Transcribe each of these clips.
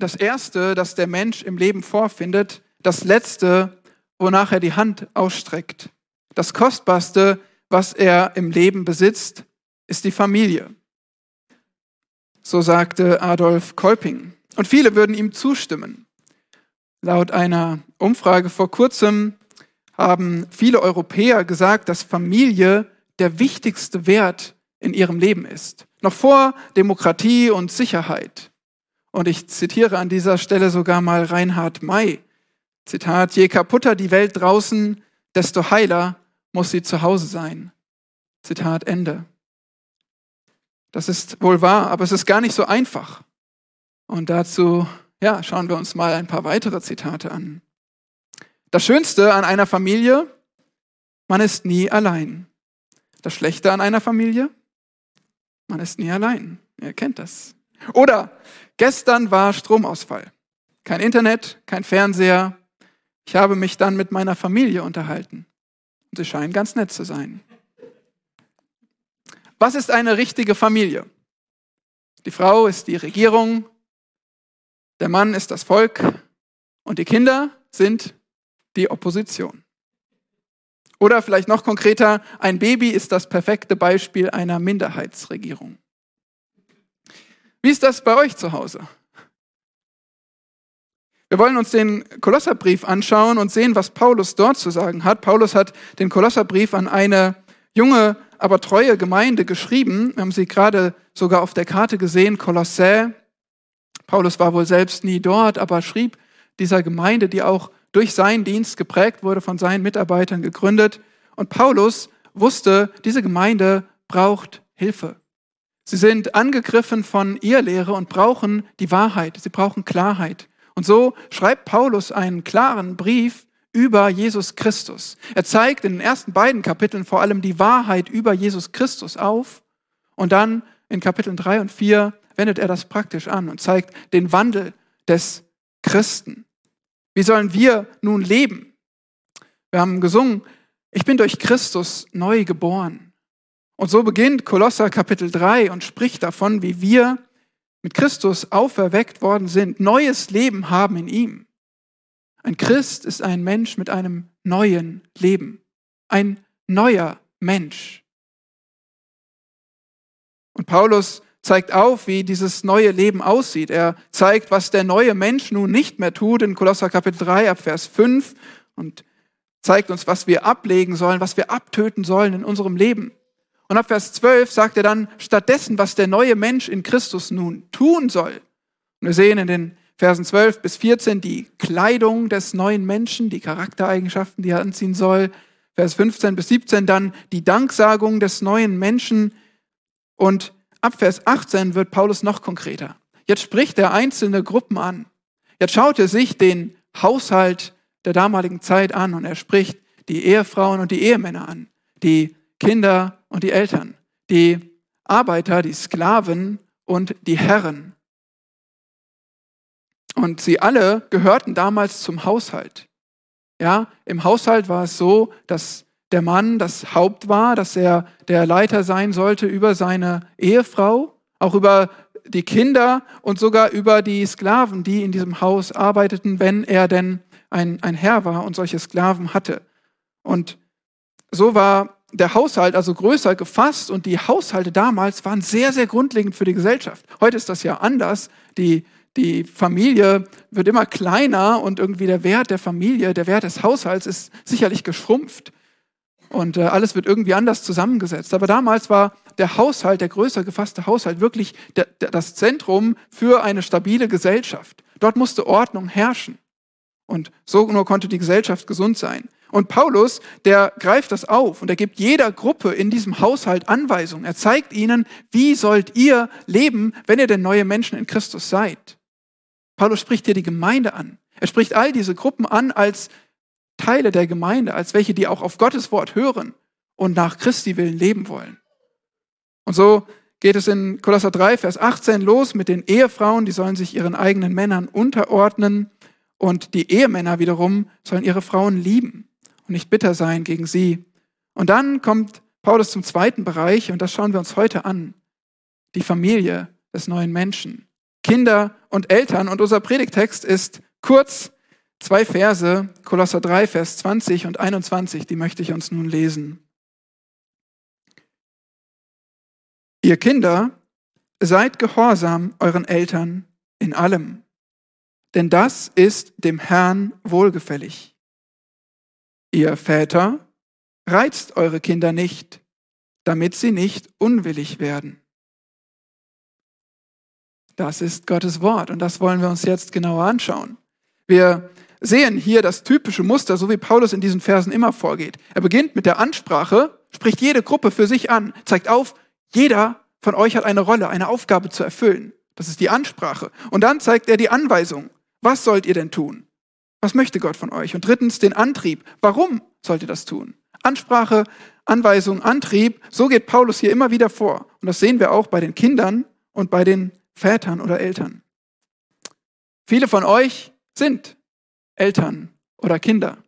das Erste, das der Mensch im Leben vorfindet, das Letzte, wonach er die Hand ausstreckt. Das Kostbarste, was er im Leben besitzt, ist die Familie. So sagte Adolf Kolping. Und viele würden ihm zustimmen. Laut einer Umfrage vor kurzem haben viele Europäer gesagt, dass Familie der wichtigste Wert in ihrem Leben ist. Noch vor Demokratie und Sicherheit. Und ich zitiere an dieser Stelle sogar mal Reinhard May. Zitat, je kaputter die Welt draußen, desto heiler muss sie zu Hause sein. Zitat Ende. Das ist wohl wahr, aber es ist gar nicht so einfach. Und dazu, ja, schauen wir uns mal ein paar weitere Zitate an. Das Schönste an einer Familie, man ist nie allein. Das Schlechte an einer Familie, man ist nie allein. Ihr kennt das. Oder gestern war Stromausfall. Kein Internet, kein Fernseher. Ich habe mich dann mit meiner Familie unterhalten. Und sie scheinen ganz nett zu sein. Was ist eine richtige Familie? Die Frau ist die Regierung, der Mann ist das Volk und die Kinder sind die Opposition. Oder vielleicht noch konkreter, ein Baby ist das perfekte Beispiel einer Minderheitsregierung. Wie ist das bei euch zu Hause? Wir wollen uns den Kolosserbrief anschauen und sehen, was Paulus dort zu sagen hat. Paulus hat den Kolosserbrief an eine junge, aber treue Gemeinde geschrieben. Wir haben sie gerade sogar auf der Karte gesehen, Kolossä. Paulus war wohl selbst nie dort, aber schrieb dieser Gemeinde, die auch durch seinen Dienst geprägt wurde, von seinen Mitarbeitern gegründet. Und Paulus wusste, diese Gemeinde braucht Hilfe. Sie sind angegriffen von Irrlehre und brauchen die Wahrheit. Sie brauchen Klarheit. Und so schreibt Paulus einen klaren Brief über Jesus Christus. Er zeigt in den ersten beiden Kapiteln vor allem die Wahrheit über Jesus Christus auf. Und dann in Kapiteln drei und vier wendet er das praktisch an und zeigt den Wandel des Christen. Wie sollen wir nun leben? Wir haben gesungen, ich bin durch Christus neu geboren. Und so beginnt Kolosser Kapitel 3 und spricht davon, wie wir mit Christus auferweckt worden sind, neues Leben haben in ihm. Ein Christ ist ein Mensch mit einem neuen Leben, ein neuer Mensch. Und Paulus zeigt auf, wie dieses neue Leben aussieht. Er zeigt, was der neue Mensch nun nicht mehr tut in Kolosser Kapitel 3 ab Vers 5 und zeigt uns, was wir ablegen sollen, was wir abtöten sollen in unserem Leben. Und ab Vers 12 sagt er dann stattdessen, was der neue Mensch in Christus nun tun soll. Und wir sehen in den Versen 12 bis 14 die Kleidung des neuen Menschen, die Charaktereigenschaften, die er anziehen soll. Vers 15 bis 17 dann die Danksagung des neuen Menschen und ab Vers 18 wird Paulus noch konkreter. Jetzt spricht er einzelne Gruppen an. Jetzt schaut er sich den Haushalt der damaligen Zeit an und er spricht die Ehefrauen und die Ehemänner an, die Kinder und die Eltern, die Arbeiter, die Sklaven und die Herren. Und sie alle gehörten damals zum Haushalt. Ja, im Haushalt war es so, dass der Mann das Haupt war, dass er der Leiter sein sollte über seine Ehefrau, auch über die Kinder und sogar über die Sklaven, die in diesem Haus arbeiteten, wenn er denn ein, ein Herr war und solche Sklaven hatte. Und so war der Haushalt also größer gefasst und die Haushalte damals waren sehr, sehr grundlegend für die Gesellschaft. Heute ist das ja anders. Die, die Familie wird immer kleiner und irgendwie der Wert der Familie, der Wert des Haushalts ist sicherlich geschrumpft und äh, alles wird irgendwie anders zusammengesetzt. Aber damals war der Haushalt, der größer gefasste Haushalt, wirklich der, der, das Zentrum für eine stabile Gesellschaft. Dort musste Ordnung herrschen. Und so nur konnte die Gesellschaft gesund sein. Und Paulus, der greift das auf und er gibt jeder Gruppe in diesem Haushalt Anweisungen. Er zeigt ihnen, wie sollt ihr leben, wenn ihr denn neue Menschen in Christus seid. Paulus spricht hier die Gemeinde an. Er spricht all diese Gruppen an als Teile der Gemeinde, als welche, die auch auf Gottes Wort hören und nach Christi willen leben wollen. Und so geht es in Kolosser 3, Vers 18 los mit den Ehefrauen, die sollen sich ihren eigenen Männern unterordnen und die Ehemänner wiederum sollen ihre Frauen lieben und nicht bitter sein gegen sie. Und dann kommt Paulus zum zweiten Bereich und das schauen wir uns heute an. Die Familie des neuen Menschen. Kinder und Eltern. Und unser Predigtext ist kurz zwei Verse, Kolosser 3, Vers 20 und 21, die möchte ich uns nun lesen. Ihr Kinder, seid gehorsam euren Eltern in allem, denn das ist dem Herrn wohlgefällig. Ihr Väter, reizt eure Kinder nicht, damit sie nicht unwillig werden. Das ist Gottes Wort und das wollen wir uns jetzt genauer anschauen. Wir sehen hier das typische Muster, so wie Paulus in diesen Versen immer vorgeht. Er beginnt mit der Ansprache, spricht jede Gruppe für sich an, zeigt auf, jeder von euch hat eine Rolle, eine Aufgabe zu erfüllen. Das ist die Ansprache. Und dann zeigt er die Anweisung. Was sollt ihr denn tun? Was möchte Gott von euch? Und drittens den Antrieb. Warum sollt ihr das tun? Ansprache, Anweisung, Antrieb. So geht Paulus hier immer wieder vor. Und das sehen wir auch bei den Kindern und bei den Vätern oder Eltern. Viele von euch sind Eltern oder Kinder,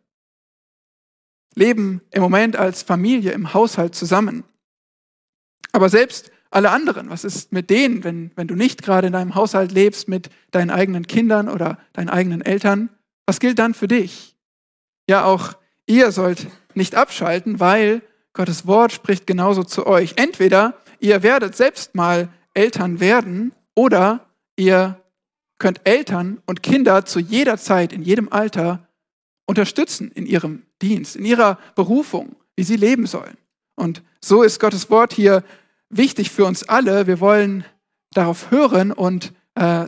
leben im Moment als Familie im Haushalt zusammen. Aber selbst alle anderen, was ist mit denen, wenn, wenn du nicht gerade in deinem Haushalt lebst mit deinen eigenen Kindern oder deinen eigenen Eltern? Was gilt dann für dich? Ja, auch ihr sollt nicht abschalten, weil Gottes Wort spricht genauso zu euch. Entweder ihr werdet selbst mal Eltern werden oder ihr könnt Eltern und Kinder zu jeder Zeit, in jedem Alter unterstützen in ihrem Dienst, in ihrer Berufung, wie sie leben sollen. Und so ist Gottes Wort hier wichtig für uns alle. Wir wollen darauf hören und äh,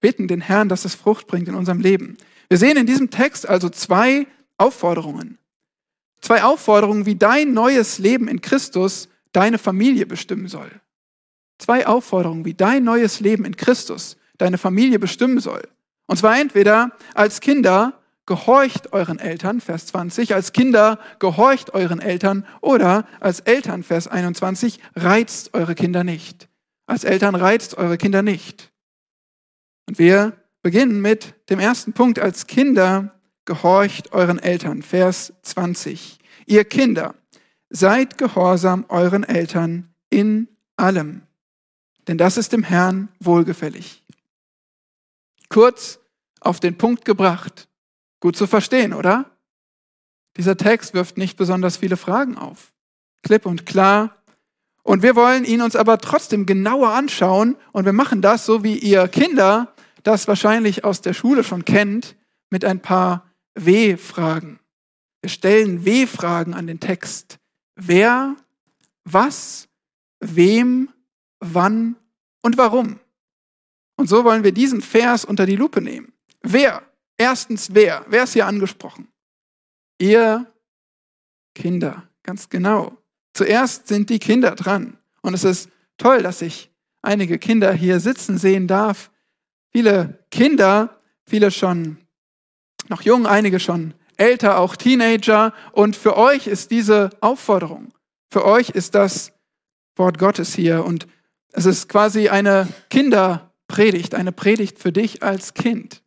bitten den Herrn, dass es Frucht bringt in unserem Leben. Wir sehen in diesem Text also zwei Aufforderungen. Zwei Aufforderungen, wie dein neues Leben in Christus deine Familie bestimmen soll. Zwei Aufforderungen, wie dein neues Leben in Christus deine Familie bestimmen soll. Und zwar entweder als Kinder gehorcht euren Eltern, Vers 20, als Kinder gehorcht euren Eltern oder als Eltern, Vers 21, reizt eure Kinder nicht. Als Eltern reizt eure Kinder nicht. Und wir beginnen mit dem ersten Punkt, als Kinder gehorcht euren Eltern, Vers 20. Ihr Kinder, seid gehorsam euren Eltern in allem, denn das ist dem Herrn wohlgefällig. Kurz auf den Punkt gebracht. Gut zu verstehen, oder? Dieser Text wirft nicht besonders viele Fragen auf. Klipp und klar. Und wir wollen ihn uns aber trotzdem genauer anschauen. Und wir machen das, so wie ihr Kinder das wahrscheinlich aus der Schule schon kennt, mit ein paar W-Fragen. Wir stellen W-Fragen an den Text. Wer, was, wem, wann und warum. Und so wollen wir diesen Vers unter die Lupe nehmen. Wer? Erstens wer? Wer ist hier angesprochen? Ihr Kinder, ganz genau. Zuerst sind die Kinder dran. Und es ist toll, dass ich einige Kinder hier sitzen sehen darf. Viele Kinder, viele schon noch jung, einige schon älter, auch Teenager. Und für euch ist diese Aufforderung, für euch ist das Wort Gottes hier. Und es ist quasi eine Kinderpredigt, eine Predigt für dich als Kind.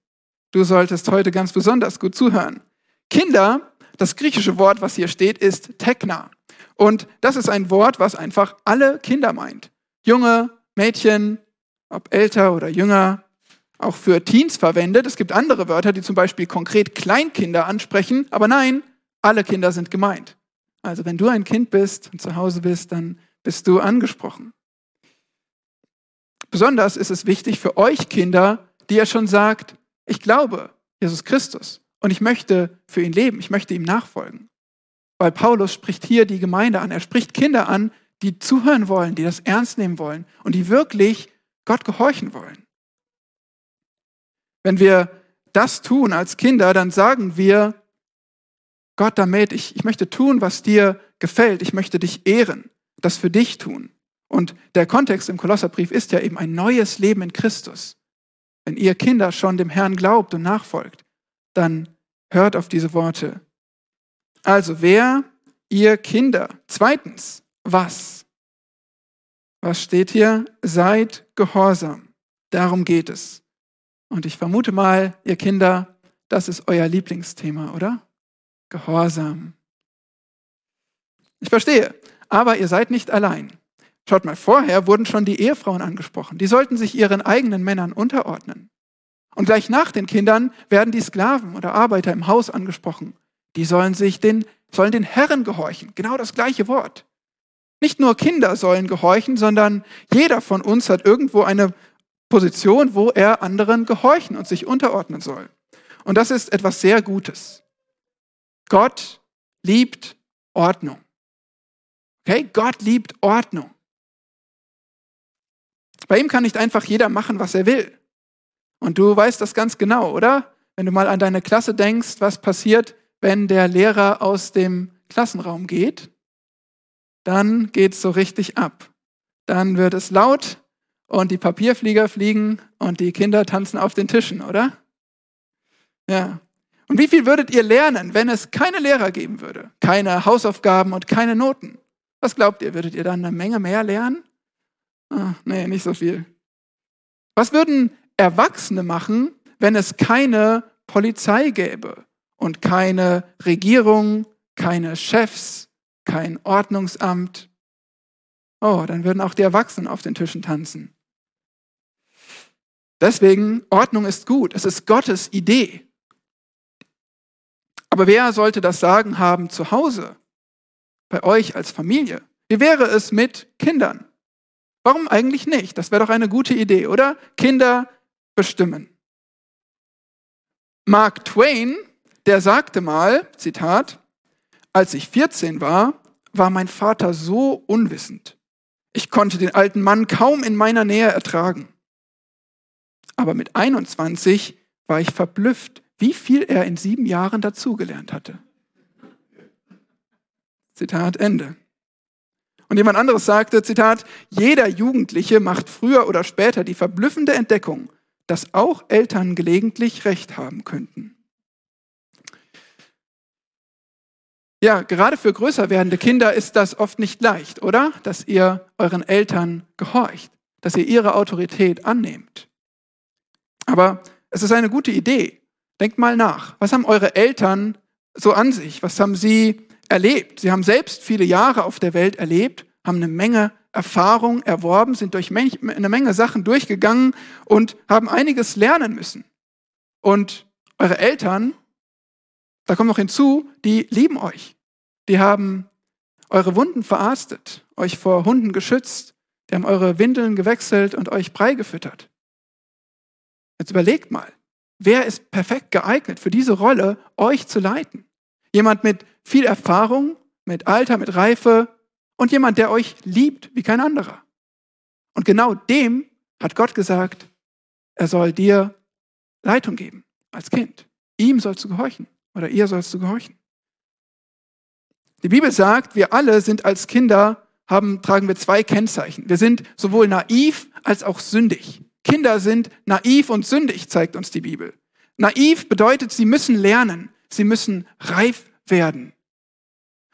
Du solltest heute ganz besonders gut zuhören. Kinder, das griechische Wort, was hier steht, ist Tekna. Und das ist ein Wort, was einfach alle Kinder meint. Junge, Mädchen, ob älter oder jünger, auch für Teens verwendet. Es gibt andere Wörter, die zum Beispiel konkret Kleinkinder ansprechen, aber nein, alle Kinder sind gemeint. Also wenn du ein Kind bist und zu Hause bist, dann bist du angesprochen. Besonders ist es wichtig für euch Kinder, die ihr schon sagt, ich glaube Jesus Christus und ich möchte für ihn leben, ich möchte ihm nachfolgen. Weil Paulus spricht hier die Gemeinde an, er spricht Kinder an, die zuhören wollen, die das ernst nehmen wollen und die wirklich Gott gehorchen wollen. Wenn wir das tun als Kinder, dann sagen wir, Gott damit, ich, ich möchte tun, was dir gefällt, ich möchte dich ehren, das für dich tun. Und der Kontext im Kolosserbrief ist ja eben ein neues Leben in Christus. Wenn ihr Kinder schon dem Herrn glaubt und nachfolgt, dann hört auf diese Worte. Also wer ihr Kinder? Zweitens, was? Was steht hier? Seid gehorsam. Darum geht es. Und ich vermute mal, ihr Kinder, das ist euer Lieblingsthema, oder? Gehorsam. Ich verstehe, aber ihr seid nicht allein. Schaut mal, vorher wurden schon die Ehefrauen angesprochen. Die sollten sich ihren eigenen Männern unterordnen. Und gleich nach den Kindern werden die Sklaven oder Arbeiter im Haus angesprochen. Die sollen sich den, sollen den Herren gehorchen. Genau das gleiche Wort. Nicht nur Kinder sollen gehorchen, sondern jeder von uns hat irgendwo eine Position, wo er anderen gehorchen und sich unterordnen soll. Und das ist etwas sehr Gutes. Gott liebt Ordnung. Okay? Gott liebt Ordnung. Bei ihm kann nicht einfach jeder machen, was er will. Und du weißt das ganz genau, oder? Wenn du mal an deine Klasse denkst, was passiert, wenn der Lehrer aus dem Klassenraum geht, dann geht's so richtig ab. Dann wird es laut und die Papierflieger fliegen und die Kinder tanzen auf den Tischen, oder? Ja. Und wie viel würdet ihr lernen, wenn es keine Lehrer geben würde? Keine Hausaufgaben und keine Noten? Was glaubt ihr, würdet ihr dann eine Menge mehr lernen? Ah, nee, nicht so viel. Was würden Erwachsene machen, wenn es keine Polizei gäbe und keine Regierung, keine Chefs, kein Ordnungsamt? Oh, dann würden auch die Erwachsenen auf den Tischen tanzen. Deswegen, Ordnung ist gut. Es ist Gottes Idee. Aber wer sollte das Sagen haben zu Hause? Bei euch als Familie? Wie wäre es mit Kindern? Warum eigentlich nicht? Das wäre doch eine gute Idee, oder? Kinder bestimmen. Mark Twain, der sagte mal, Zitat, als ich 14 war, war mein Vater so unwissend. Ich konnte den alten Mann kaum in meiner Nähe ertragen. Aber mit 21 war ich verblüfft, wie viel er in sieben Jahren dazugelernt hatte. Zitat Ende. Und jemand anderes sagte, Zitat, jeder Jugendliche macht früher oder später die verblüffende Entdeckung, dass auch Eltern gelegentlich Recht haben könnten. Ja, gerade für größer werdende Kinder ist das oft nicht leicht, oder? Dass ihr euren Eltern gehorcht, dass ihr ihre Autorität annehmt. Aber es ist eine gute Idee. Denkt mal nach. Was haben eure Eltern so an sich? Was haben sie erlebt? Sie haben selbst viele Jahre auf der Welt erlebt, haben eine Menge Erfahrung erworben, sind durch eine Menge Sachen durchgegangen und haben einiges lernen müssen. Und eure Eltern, da kommt noch hinzu, die lieben euch. Die haben eure Wunden verarztet, euch vor Hunden geschützt, die haben eure Windeln gewechselt und euch Brei gefüttert. Jetzt überlegt mal, wer ist perfekt geeignet für diese Rolle, euch zu leiten? Jemand mit viel Erfahrung, mit Alter, mit Reife, und jemand, der euch liebt wie kein anderer. Und genau dem hat Gott gesagt, er soll dir Leitung geben als Kind. Ihm sollst du gehorchen oder ihr sollst du gehorchen. Die Bibel sagt, wir alle sind als Kinder, haben, tragen wir zwei Kennzeichen. Wir sind sowohl naiv als auch sündig. Kinder sind naiv und sündig, zeigt uns die Bibel. Naiv bedeutet, sie müssen lernen, sie müssen reif werden.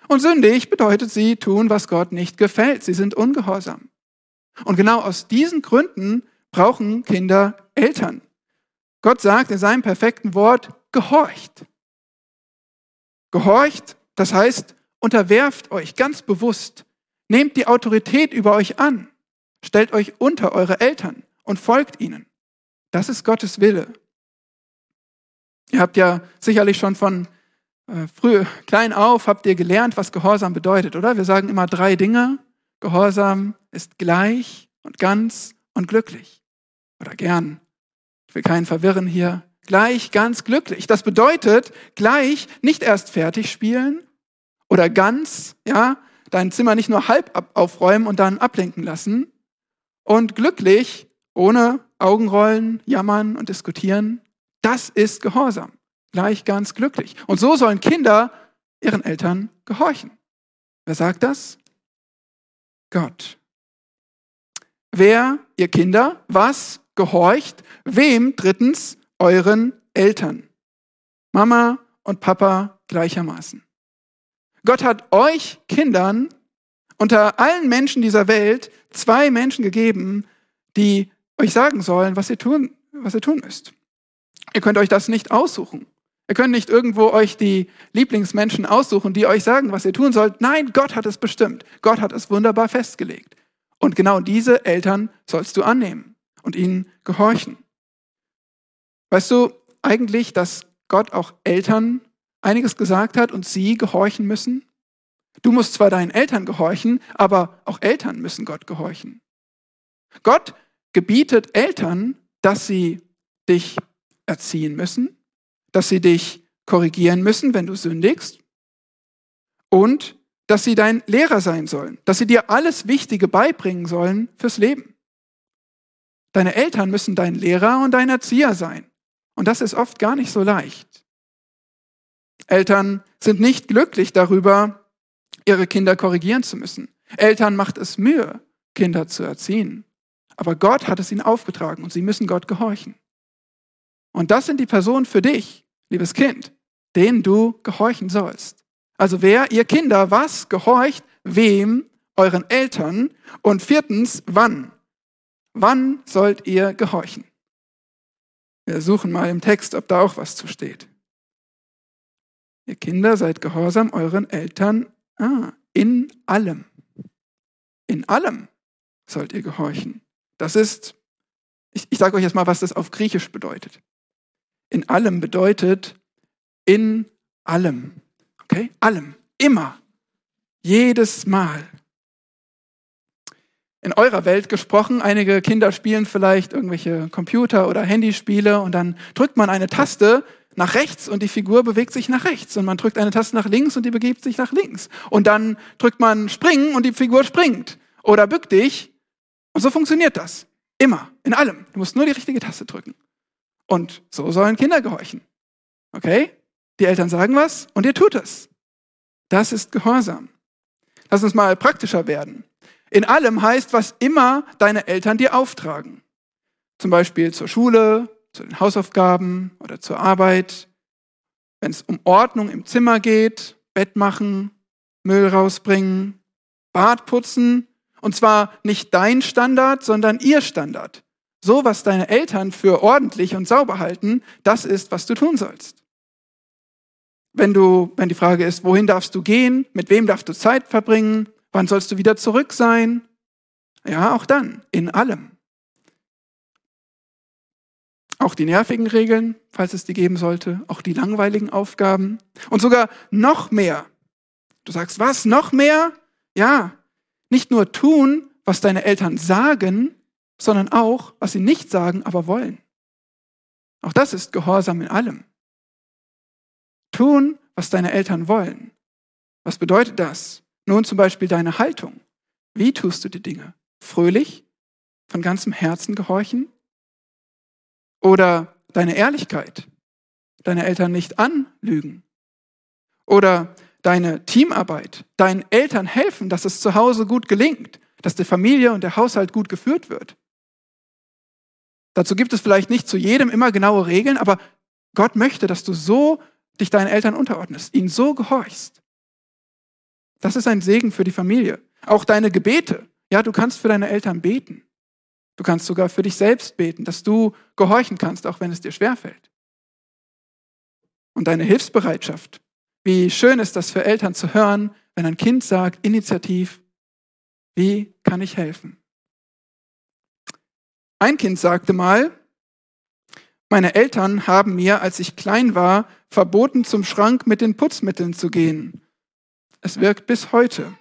Und sündig bedeutet, sie tun, was Gott nicht gefällt. Sie sind ungehorsam. Und genau aus diesen Gründen brauchen Kinder Eltern. Gott sagt in seinem perfekten Wort, gehorcht. Gehorcht, das heißt, unterwerft euch ganz bewusst, nehmt die Autorität über euch an, stellt euch unter eure Eltern und folgt ihnen. Das ist Gottes Wille. Ihr habt ja sicherlich schon von äh, früh, klein auf habt ihr gelernt, was Gehorsam bedeutet, oder? Wir sagen immer drei Dinge. Gehorsam ist gleich und ganz und glücklich. Oder gern. Ich will keinen verwirren hier. Gleich, ganz glücklich. Das bedeutet gleich nicht erst fertig spielen oder ganz, ja, dein Zimmer nicht nur halb aufräumen und dann ablenken lassen. Und glücklich, ohne Augenrollen, jammern und diskutieren. Das ist Gehorsam gleich ganz glücklich. Und so sollen Kinder ihren Eltern gehorchen. Wer sagt das? Gott. Wer, ihr Kinder, was gehorcht? Wem? Drittens, euren Eltern. Mama und Papa gleichermaßen. Gott hat euch Kindern unter allen Menschen dieser Welt zwei Menschen gegeben, die euch sagen sollen, was ihr tun, was ihr tun müsst. Ihr könnt euch das nicht aussuchen. Ihr könnt nicht irgendwo euch die Lieblingsmenschen aussuchen, die euch sagen, was ihr tun sollt. Nein, Gott hat es bestimmt. Gott hat es wunderbar festgelegt. Und genau diese Eltern sollst du annehmen und ihnen gehorchen. Weißt du eigentlich, dass Gott auch Eltern einiges gesagt hat und sie gehorchen müssen? Du musst zwar deinen Eltern gehorchen, aber auch Eltern müssen Gott gehorchen. Gott gebietet Eltern, dass sie dich erziehen müssen, dass sie dich korrigieren müssen, wenn du sündigst und dass sie dein Lehrer sein sollen, dass sie dir alles Wichtige beibringen sollen fürs Leben. Deine Eltern müssen dein Lehrer und dein Erzieher sein. Und das ist oft gar nicht so leicht. Eltern sind nicht glücklich darüber, ihre Kinder korrigieren zu müssen. Eltern macht es Mühe, Kinder zu erziehen. Aber Gott hat es ihnen aufgetragen und sie müssen Gott gehorchen. Und das sind die Personen für dich, liebes Kind, denen du gehorchen sollst. Also wer, ihr Kinder, was gehorcht, wem, euren Eltern und viertens, wann. Wann sollt ihr gehorchen? Wir suchen mal im Text, ob da auch was zu steht. Ihr Kinder seid gehorsam euren Eltern ah, in allem. In allem sollt ihr gehorchen. Das ist, ich, ich sage euch jetzt mal, was das auf Griechisch bedeutet. In allem bedeutet in allem. Okay? Allem. Immer. Jedes Mal. In eurer Welt gesprochen, einige Kinder spielen vielleicht irgendwelche Computer- oder Handyspiele und dann drückt man eine Taste nach rechts und die Figur bewegt sich nach rechts und man drückt eine Taste nach links und die begibt sich nach links. Und dann drückt man springen und die Figur springt oder bück dich. Und so funktioniert das. Immer, in allem. Du musst nur die richtige Taste drücken. Und so sollen Kinder gehorchen. Okay? Die Eltern sagen was und ihr tut es. Das ist Gehorsam. Lass uns mal praktischer werden. In allem heißt, was immer deine Eltern dir auftragen. Zum Beispiel zur Schule, zu den Hausaufgaben oder zur Arbeit. Wenn es um Ordnung im Zimmer geht, Bett machen, Müll rausbringen, Bad putzen. Und zwar nicht dein Standard, sondern ihr Standard. So, was deine Eltern für ordentlich und sauber halten, das ist, was du tun sollst. Wenn du, wenn die Frage ist, wohin darfst du gehen, mit wem darfst du Zeit verbringen, wann sollst du wieder zurück sein? Ja, auch dann, in allem. Auch die nervigen Regeln, falls es die geben sollte, auch die langweiligen Aufgaben und sogar noch mehr. Du sagst, was, noch mehr? Ja, nicht nur tun, was deine Eltern sagen, sondern auch, was sie nicht sagen, aber wollen. Auch das ist Gehorsam in allem. Tun, was deine Eltern wollen. Was bedeutet das? Nun zum Beispiel deine Haltung. Wie tust du die Dinge? Fröhlich? Von ganzem Herzen gehorchen? Oder deine Ehrlichkeit? Deine Eltern nicht anlügen? Oder deine Teamarbeit? Deinen Eltern helfen, dass es zu Hause gut gelingt? Dass die Familie und der Haushalt gut geführt wird? Dazu gibt es vielleicht nicht zu jedem immer genaue Regeln, aber Gott möchte, dass du so dich deinen Eltern unterordnest, ihnen so gehorchst. Das ist ein Segen für die Familie. Auch deine Gebete. Ja, du kannst für deine Eltern beten. Du kannst sogar für dich selbst beten, dass du gehorchen kannst, auch wenn es dir schwerfällt. Und deine Hilfsbereitschaft. Wie schön ist das für Eltern zu hören, wenn ein Kind sagt, initiativ, wie kann ich helfen? Ein Kind sagte mal, meine Eltern haben mir, als ich klein war, verboten, zum Schrank mit den Putzmitteln zu gehen. Es wirkt bis heute.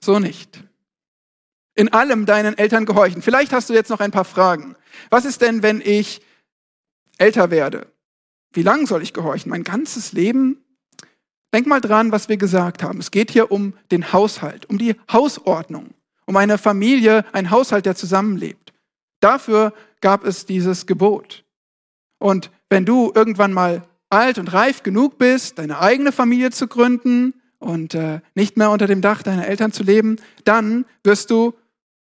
So nicht. In allem deinen Eltern gehorchen. Vielleicht hast du jetzt noch ein paar Fragen. Was ist denn, wenn ich älter werde? Wie lange soll ich gehorchen? Mein ganzes Leben? Denk mal dran, was wir gesagt haben. Es geht hier um den Haushalt, um die Hausordnung um eine Familie, ein Haushalt, der zusammenlebt. Dafür gab es dieses Gebot. Und wenn du irgendwann mal alt und reif genug bist, deine eigene Familie zu gründen und äh, nicht mehr unter dem Dach deiner Eltern zu leben, dann wirst du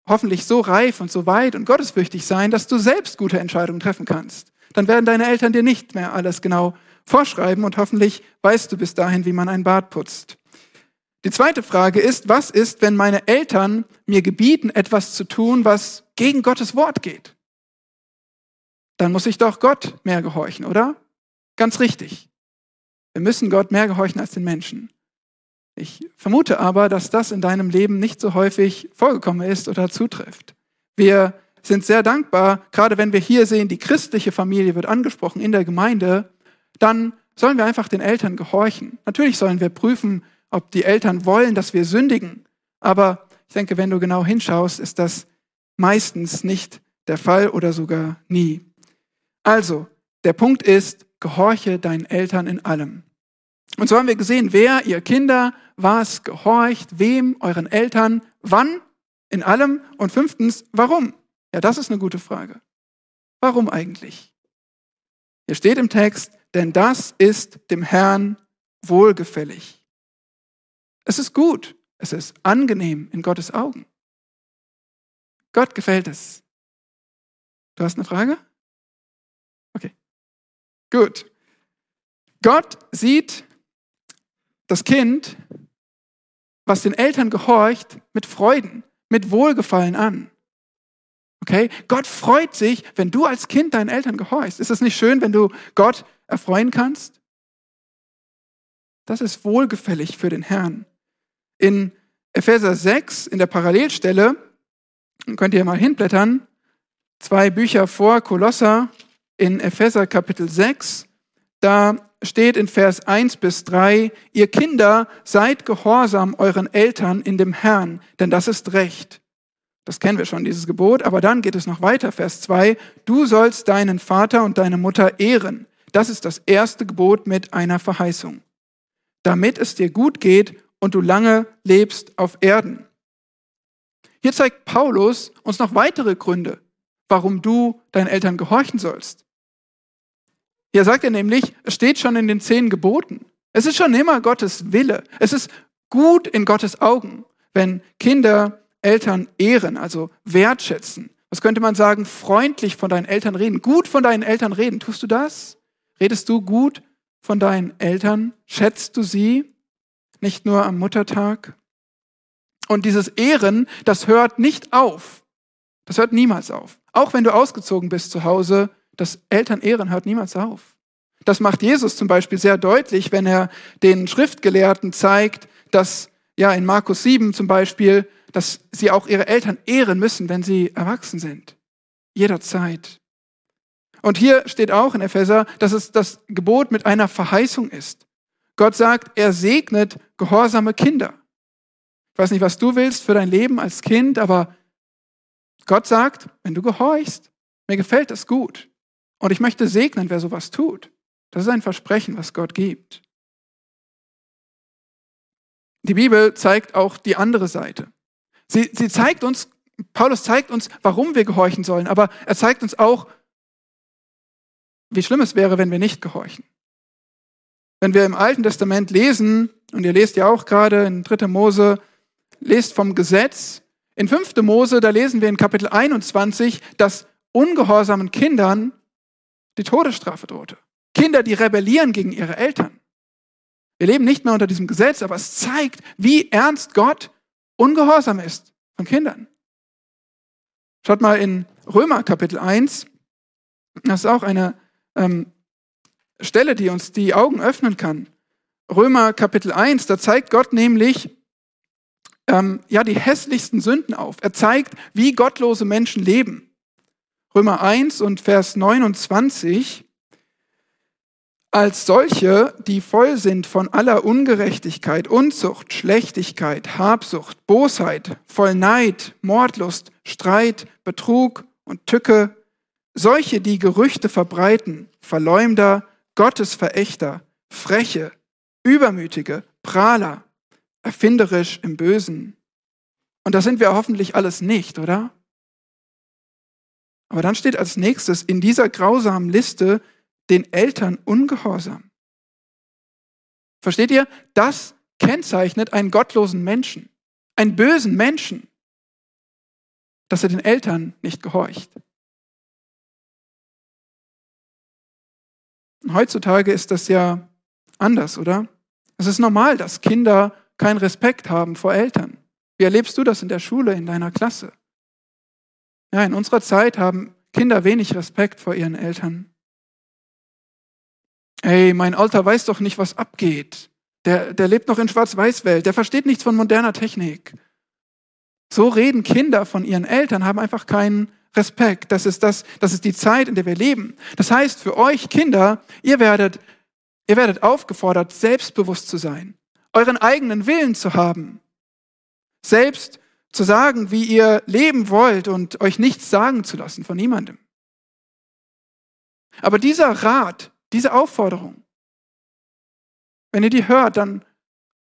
hoffentlich so reif und so weit und gottesfürchtig sein, dass du selbst gute Entscheidungen treffen kannst. Dann werden deine Eltern dir nicht mehr alles genau vorschreiben und hoffentlich weißt du bis dahin, wie man ein Bad putzt. Die zweite Frage ist, was ist, wenn meine Eltern mir gebieten, etwas zu tun, was gegen Gottes Wort geht? Dann muss ich doch Gott mehr gehorchen, oder? Ganz richtig. Wir müssen Gott mehr gehorchen als den Menschen. Ich vermute aber, dass das in deinem Leben nicht so häufig vorgekommen ist oder zutrifft. Wir sind sehr dankbar, gerade wenn wir hier sehen, die christliche Familie wird angesprochen in der Gemeinde, dann sollen wir einfach den Eltern gehorchen. Natürlich sollen wir prüfen, ob die Eltern wollen, dass wir sündigen. Aber ich denke, wenn du genau hinschaust, ist das meistens nicht der Fall oder sogar nie. Also, der Punkt ist, gehorche deinen Eltern in allem. Und so haben wir gesehen, wer, ihr Kinder, was gehorcht, wem, euren Eltern, wann, in allem und fünftens, warum. Ja, das ist eine gute Frage. Warum eigentlich? Hier steht im Text, denn das ist dem Herrn wohlgefällig. Es ist gut, es ist angenehm in Gottes Augen. Gott gefällt es. Du hast eine Frage? Okay. Gut. Gott sieht das Kind, was den Eltern gehorcht, mit Freuden, mit Wohlgefallen an. Okay? Gott freut sich, wenn du als Kind deinen Eltern gehorchst. Ist es nicht schön, wenn du Gott erfreuen kannst? Das ist wohlgefällig für den Herrn. In Epheser 6, in der Parallelstelle, könnt ihr mal hinblättern, zwei Bücher vor Kolosser, in Epheser Kapitel 6, da steht in Vers 1 bis 3, ihr Kinder, seid gehorsam euren Eltern in dem Herrn, denn das ist Recht. Das kennen wir schon, dieses Gebot. Aber dann geht es noch weiter, Vers 2. Du sollst deinen Vater und deine Mutter ehren. Das ist das erste Gebot mit einer Verheißung. Damit es dir gut geht und du lange lebst auf Erden. Hier zeigt Paulus uns noch weitere Gründe, warum du deinen Eltern gehorchen sollst. Hier sagt er nämlich, es steht schon in den zehn Geboten. Es ist schon immer Gottes Wille. Es ist gut in Gottes Augen, wenn Kinder Eltern ehren, also wertschätzen. Was könnte man sagen? Freundlich von deinen Eltern reden, gut von deinen Eltern reden. Tust du das? Redest du gut von deinen Eltern? Schätzt du sie? Nicht nur am Muttertag? Und dieses Ehren, das hört nicht auf. Das hört niemals auf. Auch wenn du ausgezogen bist zu Hause, das Elternehren hört niemals auf. Das macht Jesus zum Beispiel sehr deutlich, wenn er den Schriftgelehrten zeigt, dass ja in Markus 7 zum Beispiel dass sie auch ihre Eltern ehren müssen, wenn sie erwachsen sind. Jederzeit. Und hier steht auch in Epheser, dass es das Gebot mit einer Verheißung ist. Gott sagt, er segnet gehorsame Kinder. Ich weiß nicht, was du willst für dein Leben als Kind, aber Gott sagt, wenn du gehorchst, mir gefällt das gut. Und ich möchte segnen, wer sowas tut. Das ist ein Versprechen, was Gott gibt. Die Bibel zeigt auch die andere Seite. Sie, sie zeigt uns, Paulus zeigt uns, warum wir gehorchen sollen, aber er zeigt uns auch, wie schlimm es wäre, wenn wir nicht gehorchen. Wenn wir im Alten Testament lesen, und ihr lest ja auch gerade in 3. Mose, lest vom Gesetz, in 5. Mose, da lesen wir in Kapitel 21, dass ungehorsamen Kindern die Todesstrafe drohte. Kinder, die rebellieren gegen ihre Eltern. Wir leben nicht mehr unter diesem Gesetz, aber es zeigt, wie ernst Gott ungehorsam ist von Kindern. Schaut mal in Römer Kapitel 1. Das ist auch eine ähm, Stelle, die uns die Augen öffnen kann. Römer Kapitel 1, da zeigt Gott nämlich ähm, ja, die hässlichsten Sünden auf. Er zeigt, wie gottlose Menschen leben. Römer 1 und Vers 29 als solche, die voll sind von aller Ungerechtigkeit, Unzucht, Schlechtigkeit, Habsucht, Bosheit, voll Neid, Mordlust, Streit, Betrug und Tücke, solche, die Gerüchte verbreiten, Verleumder, Gottesverächter, Freche, Übermütige, Prahler, erfinderisch im Bösen. Und das sind wir hoffentlich alles nicht, oder? Aber dann steht als nächstes in dieser grausamen Liste den Eltern ungehorsam. Versteht ihr? Das kennzeichnet einen gottlosen Menschen, einen bösen Menschen, dass er den Eltern nicht gehorcht. Heutzutage ist das ja anders, oder? Es ist normal, dass Kinder keinen Respekt haben vor Eltern. Wie erlebst du das in der Schule, in deiner Klasse? Ja, in unserer Zeit haben Kinder wenig Respekt vor ihren Eltern. Ey, mein Alter weiß doch nicht, was abgeht. der, der lebt noch in Schwarz-Weiß-Welt, der versteht nichts von moderner Technik. So reden Kinder von ihren Eltern, haben einfach keinen Respekt. Das ist, das, das ist die Zeit, in der wir leben. Das heißt, für euch Kinder, ihr werdet, ihr werdet aufgefordert, selbstbewusst zu sein, euren eigenen Willen zu haben, selbst zu sagen, wie ihr leben wollt und euch nichts sagen zu lassen von niemandem. Aber dieser Rat, diese Aufforderung, wenn ihr die hört, dann,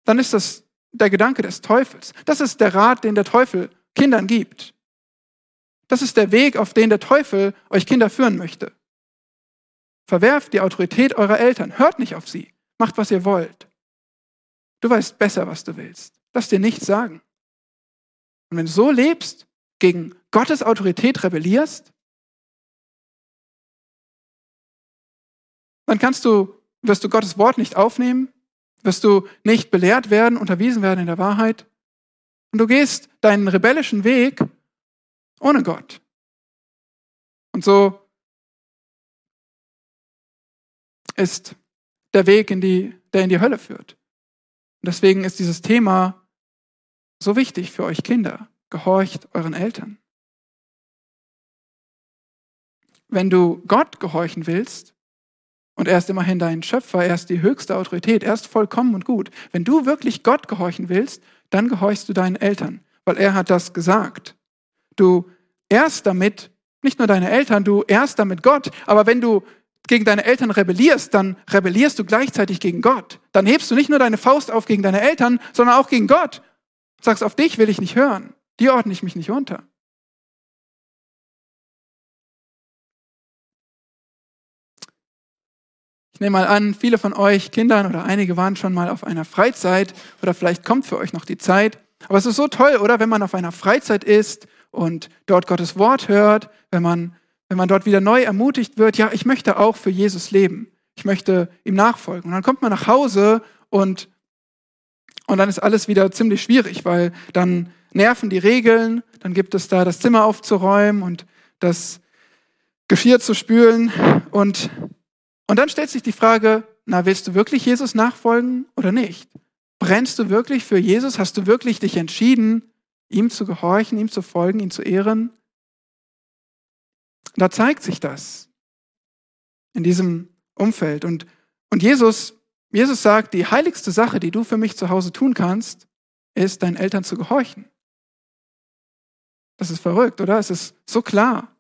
dann ist das der Gedanke des Teufels. Das ist der Rat, den der Teufel Kindern gibt. Das ist der Weg, auf den der Teufel euch Kinder führen möchte. Verwerft die Autorität eurer Eltern. Hört nicht auf sie. Macht, was ihr wollt. Du weißt besser, was du willst. Lass dir nichts sagen. Und wenn du so lebst, gegen Gottes Autorität rebellierst, dann kannst du, wirst du Gottes Wort nicht aufnehmen, wirst du nicht belehrt werden, unterwiesen werden in der Wahrheit. Und du gehst deinen rebellischen Weg ohne Gott. Und so ist der Weg, in die, der in die Hölle führt. Und deswegen ist dieses Thema so wichtig für euch Kinder. Gehorcht euren Eltern. Wenn du Gott gehorchen willst, und er ist immerhin dein Schöpfer, er ist die höchste Autorität, er ist vollkommen und gut. Wenn du wirklich Gott gehorchen willst, dann gehorchst du deinen Eltern, weil er hat das gesagt. Du ehrst damit nicht nur deine Eltern, du ehrst damit Gott, aber wenn du gegen deine Eltern rebellierst, dann rebellierst du gleichzeitig gegen Gott. Dann hebst du nicht nur deine Faust auf gegen deine Eltern, sondern auch gegen Gott. Sagst, auf dich will ich nicht hören. Die ordne ich mich nicht unter. Ich nehme mal an, viele von euch Kindern oder einige waren schon mal auf einer Freizeit oder vielleicht kommt für euch noch die Zeit. Aber es ist so toll, oder? Wenn man auf einer Freizeit ist und dort Gottes Wort hört, wenn man, wenn man dort wieder neu ermutigt wird, ja, ich möchte auch für Jesus leben. Ich möchte ihm nachfolgen. Und dann kommt man nach Hause und, und dann ist alles wieder ziemlich schwierig, weil dann nerven die Regeln, dann gibt es da das Zimmer aufzuräumen und das Geschirr zu spülen und und dann stellt sich die Frage, na, willst du wirklich Jesus nachfolgen oder nicht? Brennst du wirklich für Jesus? Hast du wirklich dich entschieden, ihm zu gehorchen, ihm zu folgen, ihn zu ehren? Da zeigt sich das in diesem Umfeld. Und, und Jesus, Jesus sagt, die heiligste Sache, die du für mich zu Hause tun kannst, ist, deinen Eltern zu gehorchen. Das ist verrückt, oder? Es ist so klar.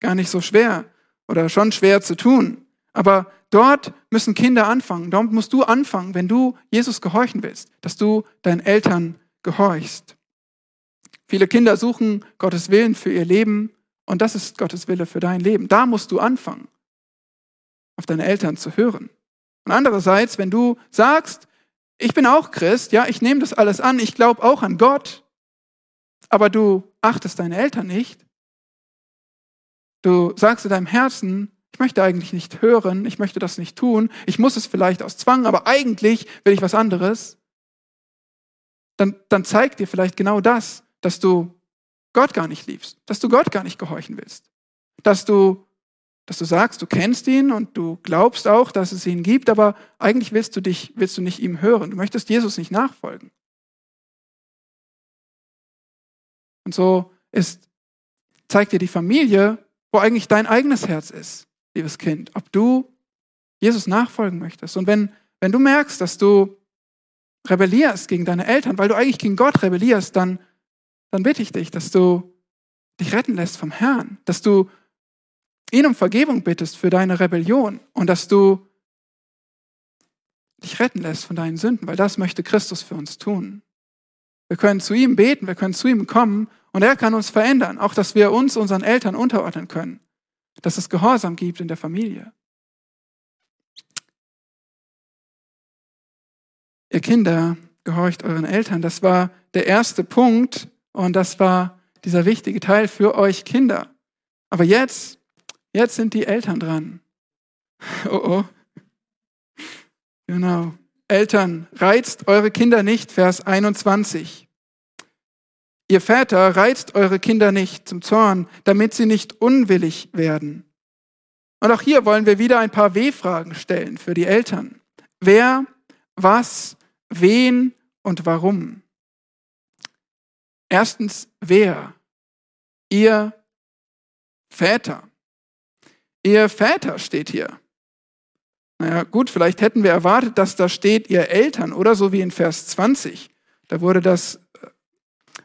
Gar nicht so schwer oder schon schwer zu tun. Aber dort müssen Kinder anfangen. Dort musst du anfangen, wenn du Jesus gehorchen willst, dass du deinen Eltern gehorchst. Viele Kinder suchen Gottes Willen für ihr Leben und das ist Gottes Wille für dein Leben. Da musst du anfangen, auf deine Eltern zu hören. Und andererseits, wenn du sagst, ich bin auch Christ, ja, ich nehme das alles an, ich glaube auch an Gott, aber du achtest deine Eltern nicht, Du sagst in deinem Herzen, ich möchte eigentlich nicht hören, ich möchte das nicht tun, ich muss es vielleicht aus Zwang, aber eigentlich will ich was anderes. Dann, dann zeigt dir vielleicht genau das, dass du Gott gar nicht liebst, dass du Gott gar nicht gehorchen willst, dass du, dass du sagst, du kennst ihn und du glaubst auch, dass es ihn gibt, aber eigentlich willst du dich, willst du nicht ihm hören, du möchtest Jesus nicht nachfolgen. Und so ist, zeigt dir die Familie, wo eigentlich dein eigenes Herz ist, liebes Kind, ob du Jesus nachfolgen möchtest. Und wenn, wenn du merkst, dass du rebellierst gegen deine Eltern, weil du eigentlich gegen Gott rebellierst, dann, dann bitte ich dich, dass du dich retten lässt vom Herrn, dass du ihn um Vergebung bittest für deine Rebellion und dass du dich retten lässt von deinen Sünden, weil das möchte Christus für uns tun. Wir können zu ihm beten, wir können zu ihm kommen und er kann uns verändern, auch dass wir uns unseren Eltern unterordnen können, dass es Gehorsam gibt in der Familie. Ihr Kinder, gehorcht euren Eltern. Das war der erste Punkt und das war dieser wichtige Teil für euch Kinder. Aber jetzt, jetzt sind die Eltern dran. Oh oh. Genau. Eltern, reizt eure Kinder nicht, Vers 21. Ihr Väter reizt eure Kinder nicht zum Zorn, damit sie nicht unwillig werden. Und auch hier wollen wir wieder ein paar W-Fragen stellen für die Eltern. Wer was, wen und warum. Erstens, wer? Ihr Väter. Ihr Väter steht hier. Naja, gut, vielleicht hätten wir erwartet, dass da steht, ihr Eltern oder so wie in Vers 20. Da wurde das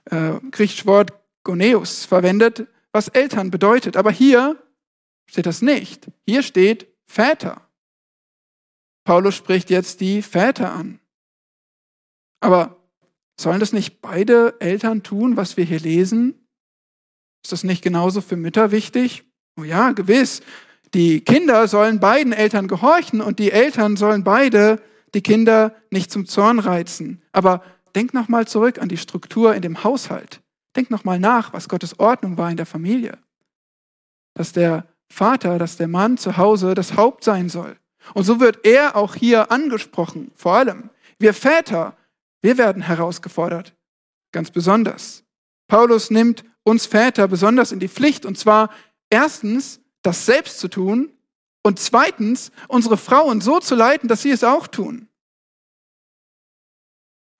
äh, griechische Wort Goneus verwendet, was Eltern bedeutet. Aber hier steht das nicht. Hier steht Väter. Paulus spricht jetzt die Väter an. Aber sollen das nicht beide Eltern tun, was wir hier lesen? Ist das nicht genauso für Mütter wichtig? Oh ja, gewiss. Die Kinder sollen beiden Eltern gehorchen und die Eltern sollen beide die Kinder nicht zum Zorn reizen. Aber denk nochmal zurück an die Struktur in dem Haushalt. Denk nochmal nach, was Gottes Ordnung war in der Familie. Dass der Vater, dass der Mann zu Hause das Haupt sein soll. Und so wird er auch hier angesprochen, vor allem. Wir Väter, wir werden herausgefordert, ganz besonders. Paulus nimmt uns Väter besonders in die Pflicht, und zwar erstens, das selbst zu tun und zweitens, unsere Frauen so zu leiten, dass sie es auch tun.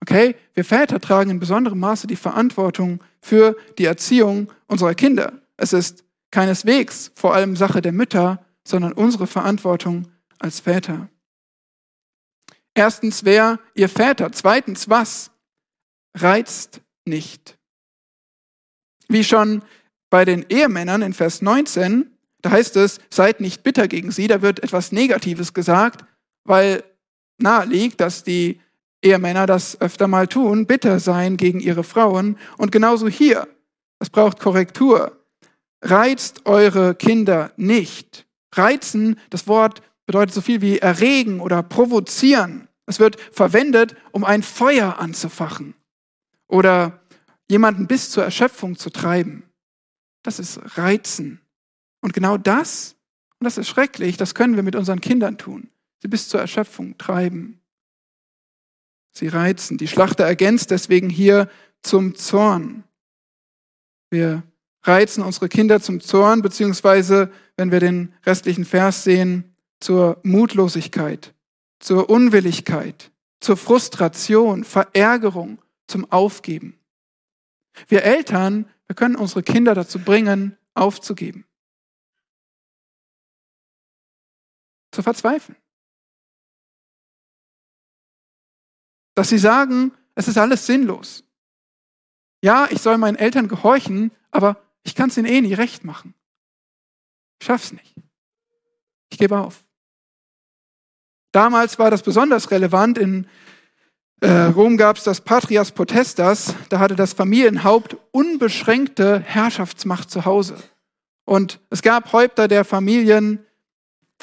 Okay, wir Väter tragen in besonderem Maße die Verantwortung für die Erziehung unserer Kinder. Es ist keineswegs vor allem Sache der Mütter, sondern unsere Verantwortung als Väter. Erstens, wer ihr Väter? Zweitens, was? Reizt nicht. Wie schon bei den Ehemännern in Vers 19, da heißt es, seid nicht bitter gegen sie, da wird etwas Negatives gesagt, weil nahe liegt, dass die Ehemänner das öfter mal tun, bitter sein gegen ihre Frauen. Und genauso hier, es braucht Korrektur. Reizt eure Kinder nicht. Reizen, das Wort bedeutet so viel wie erregen oder provozieren. Es wird verwendet, um ein Feuer anzufachen oder jemanden bis zur Erschöpfung zu treiben. Das ist Reizen. Und genau das, und das ist schrecklich, das können wir mit unseren Kindern tun. Sie bis zur Erschöpfung treiben. Sie reizen. Die Schlachter ergänzt deswegen hier zum Zorn. Wir reizen unsere Kinder zum Zorn, beziehungsweise, wenn wir den restlichen Vers sehen, zur Mutlosigkeit, zur Unwilligkeit, zur Frustration, Verärgerung, zum Aufgeben. Wir Eltern, wir können unsere Kinder dazu bringen, aufzugeben. Zu verzweifeln. Dass sie sagen, es ist alles sinnlos. Ja, ich soll meinen Eltern gehorchen, aber ich kann es ihnen eh nie recht machen. Ich schaff's nicht. Ich gebe auf. Damals war das besonders relevant. In äh, Rom gab es das Patrias Potestas. Da hatte das Familienhaupt unbeschränkte Herrschaftsmacht zu Hause. Und es gab Häupter der Familien,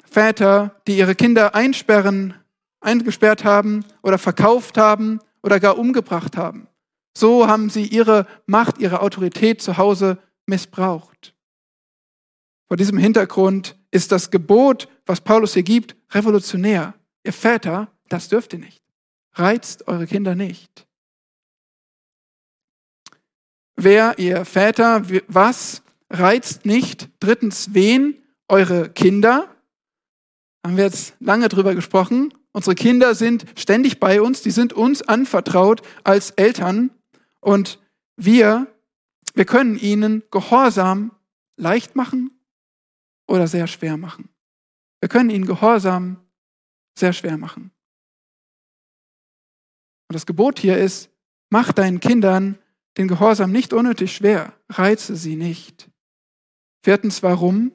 Väter, die ihre Kinder einsperren, eingesperrt haben oder verkauft haben oder gar umgebracht haben. So haben sie ihre Macht, ihre Autorität zu Hause missbraucht. Vor diesem Hintergrund ist das Gebot, was Paulus hier gibt, revolutionär. Ihr Väter, das dürft ihr nicht. Reizt eure Kinder nicht. Wer, ihr Väter, was reizt nicht? Drittens, wen? Eure Kinder. Haben wir jetzt lange drüber gesprochen. Unsere Kinder sind ständig bei uns, die sind uns anvertraut als Eltern und wir, wir können ihnen Gehorsam leicht machen oder sehr schwer machen. Wir können ihnen Gehorsam sehr schwer machen. Und das Gebot hier ist, mach deinen Kindern den Gehorsam nicht unnötig schwer, reize sie nicht. Viertens, warum?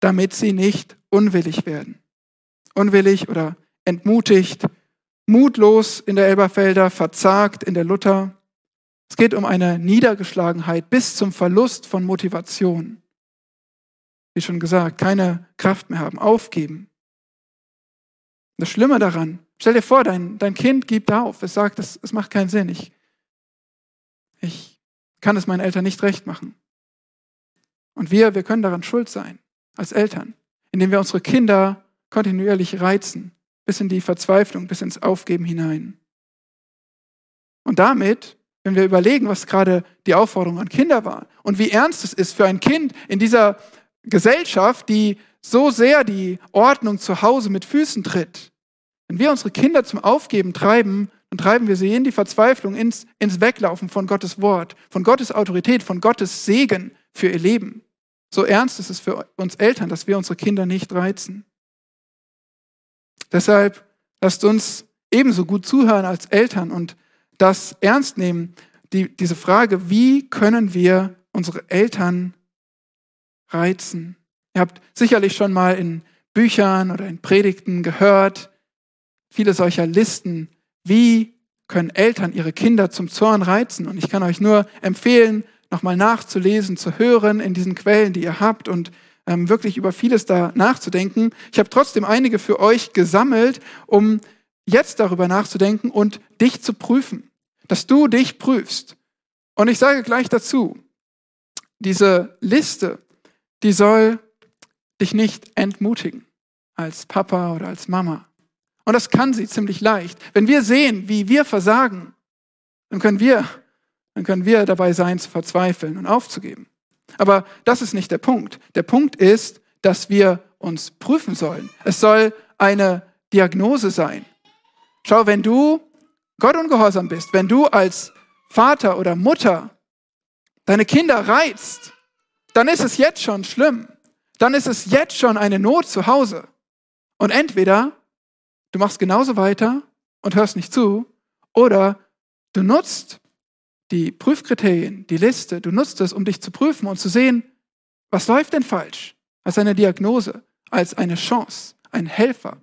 Damit sie nicht unwillig werden. Unwillig oder entmutigt, mutlos in der Elberfelder, verzagt in der Luther. Es geht um eine Niedergeschlagenheit bis zum Verlust von Motivation. Wie schon gesagt, keine Kraft mehr haben, aufgeben. Das Schlimme daran, stell dir vor, dein, dein Kind gibt auf. Es sagt, es, es macht keinen Sinn. Ich, ich kann es meinen Eltern nicht recht machen. Und wir, wir können daran schuld sein, als Eltern, indem wir unsere Kinder kontinuierlich reizen, bis in die Verzweiflung, bis ins Aufgeben hinein. Und damit, wenn wir überlegen, was gerade die Aufforderung an Kinder war und wie ernst es ist für ein Kind in dieser Gesellschaft, die so sehr die Ordnung zu Hause mit Füßen tritt, Wenn wir unsere Kinder zum Aufgeben treiben, dann treiben wir sie in die Verzweiflung, ins, ins Weglaufen von Gottes Wort, von Gottes Autorität, von Gottes Segen für ihr Leben. So ernst ist es für uns Eltern, dass wir unsere Kinder nicht reizen. Deshalb lasst uns ebenso gut zuhören als Eltern und das ernst nehmen, die, diese Frage, wie können wir unsere Eltern reizen? Ihr habt sicherlich schon mal in Büchern oder in Predigten gehört, viele solcher Listen, wie können Eltern ihre Kinder zum Zorn reizen. Und ich kann euch nur empfehlen, nochmal nachzulesen, zu hören in diesen Quellen, die ihr habt und ähm, wirklich über vieles da nachzudenken. Ich habe trotzdem einige für euch gesammelt, um jetzt darüber nachzudenken und dich zu prüfen, dass du dich prüfst. Und ich sage gleich dazu, diese Liste, die soll dich nicht entmutigen als Papa oder als Mama. Und das kann sie ziemlich leicht. Wenn wir sehen, wie wir versagen, dann können wir, dann können wir dabei sein, zu verzweifeln und aufzugeben. Aber das ist nicht der Punkt. Der Punkt ist, dass wir uns prüfen sollen. Es soll eine Diagnose sein. Schau, wenn du Gott ungehorsam bist, wenn du als Vater oder Mutter deine Kinder reizt, dann ist es jetzt schon schlimm. Dann ist es jetzt schon eine Not zu Hause. Und entweder du machst genauso weiter und hörst nicht zu, oder du nutzt die Prüfkriterien, die Liste, du nutzt es, um dich zu prüfen und zu sehen, was läuft denn falsch, als eine Diagnose, als eine Chance, ein Helfer,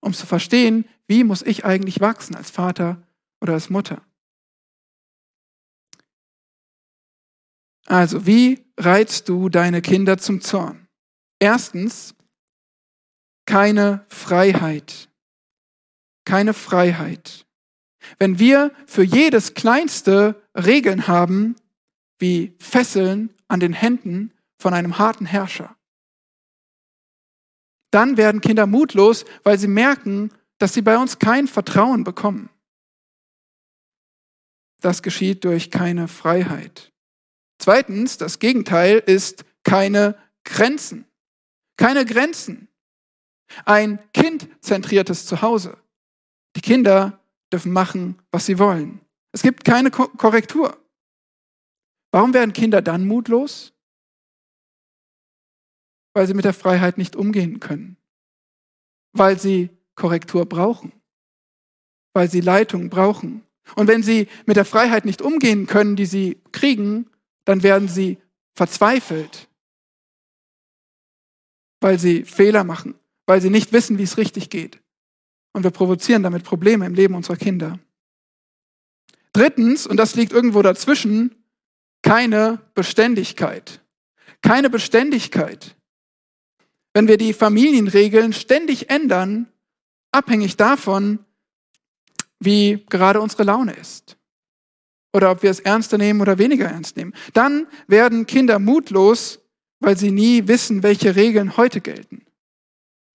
um zu verstehen, wie muss ich eigentlich wachsen als Vater oder als Mutter. Also, wie reizt du deine Kinder zum Zorn? Erstens, keine Freiheit. Keine Freiheit. Wenn wir für jedes kleinste Regeln haben, wie Fesseln an den Händen von einem harten Herrscher, dann werden Kinder mutlos, weil sie merken, dass sie bei uns kein Vertrauen bekommen. Das geschieht durch keine Freiheit. Zweitens, das Gegenteil ist keine Grenzen. Keine Grenzen. Ein kindzentriertes Zuhause. Die Kinder dürfen machen, was sie wollen. Es gibt keine Korrektur. Warum werden Kinder dann mutlos? Weil sie mit der Freiheit nicht umgehen können. Weil sie Korrektur brauchen. Weil sie Leitung brauchen. Und wenn sie mit der Freiheit nicht umgehen können, die sie kriegen, dann werden sie verzweifelt. Weil sie Fehler machen. Weil sie nicht wissen, wie es richtig geht. Und wir provozieren damit Probleme im Leben unserer Kinder. Drittens, und das liegt irgendwo dazwischen, keine Beständigkeit. Keine Beständigkeit. Wenn wir die Familienregeln ständig ändern, abhängig davon, wie gerade unsere Laune ist. Oder ob wir es ernster nehmen oder weniger ernst nehmen. Dann werden Kinder mutlos, weil sie nie wissen, welche Regeln heute gelten.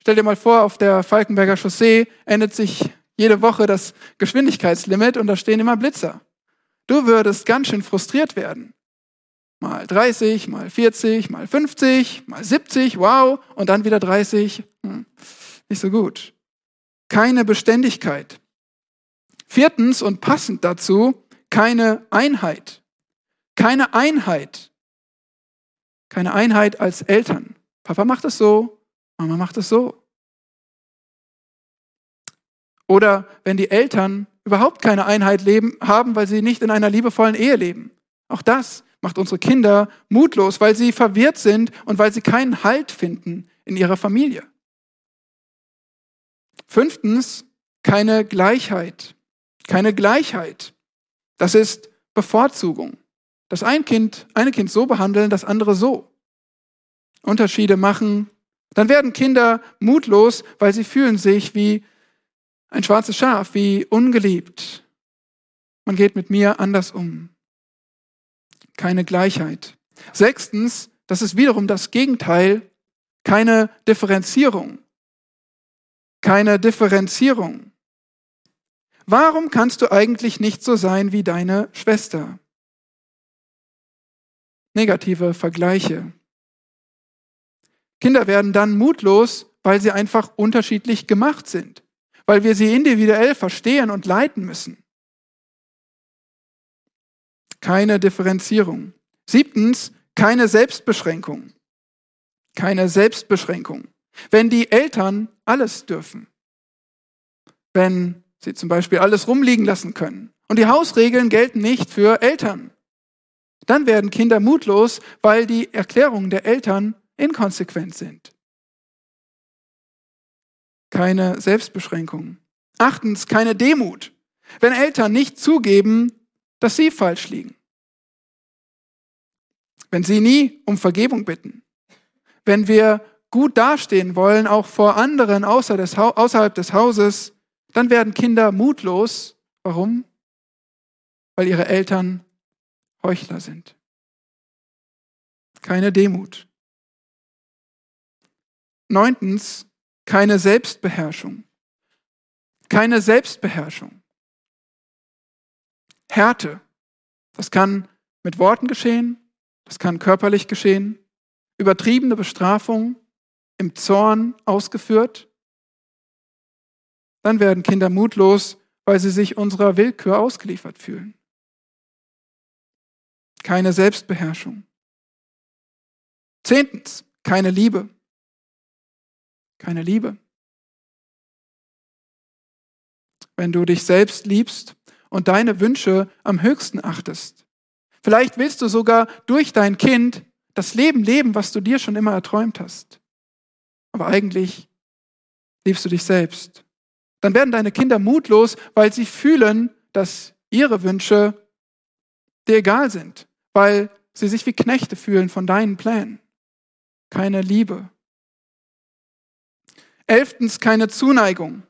Stell dir mal vor, auf der Falkenberger Chaussee endet sich jede Woche das Geschwindigkeitslimit und da stehen immer Blitzer. Du würdest ganz schön frustriert werden. Mal 30, mal 40, mal 50, mal 70, wow, und dann wieder 30. Hm, nicht so gut. Keine Beständigkeit. Viertens und passend dazu, keine Einheit. Keine Einheit. Keine Einheit als Eltern. Papa macht es so, Mama macht es so. Oder wenn die Eltern überhaupt keine Einheit leben, haben, weil sie nicht in einer liebevollen Ehe leben. Auch das macht unsere Kinder mutlos, weil sie verwirrt sind und weil sie keinen Halt finden in ihrer Familie. Fünftens, keine Gleichheit. Keine Gleichheit. Das ist Bevorzugung. Das ein Kind, eine Kind so behandeln, das andere so. Unterschiede machen, dann werden Kinder mutlos, weil sie fühlen sich wie ein schwarzes Schaf, wie ungeliebt. Man geht mit mir anders um. Keine Gleichheit. Sechstens, das ist wiederum das Gegenteil, keine Differenzierung. Keine Differenzierung. Warum kannst du eigentlich nicht so sein wie deine Schwester? Negative Vergleiche. Kinder werden dann mutlos, weil sie einfach unterschiedlich gemacht sind, weil wir sie individuell verstehen und leiten müssen. Keine Differenzierung. Siebtens, keine Selbstbeschränkung. Keine Selbstbeschränkung. Wenn die Eltern alles dürfen, wenn sie zum Beispiel alles rumliegen lassen können und die Hausregeln gelten nicht für Eltern, dann werden Kinder mutlos, weil die Erklärungen der Eltern inkonsequent sind. Keine Selbstbeschränkung. Achtens, keine Demut. Wenn Eltern nicht zugeben, dass sie falsch liegen. Wenn sie nie um Vergebung bitten. Wenn wir gut dastehen wollen, auch vor anderen außerhalb des Hauses, dann werden Kinder mutlos. Warum? Weil ihre Eltern Heuchler sind. Keine Demut. Neuntens, keine Selbstbeherrschung. Keine Selbstbeherrschung. Härte. Das kann mit Worten geschehen, das kann körperlich geschehen. Übertriebene Bestrafung im Zorn ausgeführt. Dann werden Kinder mutlos, weil sie sich unserer Willkür ausgeliefert fühlen. Keine Selbstbeherrschung. Zehntens, keine Liebe. Keine Liebe. Wenn du dich selbst liebst und deine Wünsche am höchsten achtest. Vielleicht willst du sogar durch dein Kind das Leben leben, was du dir schon immer erträumt hast. Aber eigentlich liebst du dich selbst. Dann werden deine Kinder mutlos, weil sie fühlen, dass ihre Wünsche dir egal sind, weil sie sich wie Knechte fühlen von deinen Plänen. Keine Liebe. Elftens, keine Zuneigung.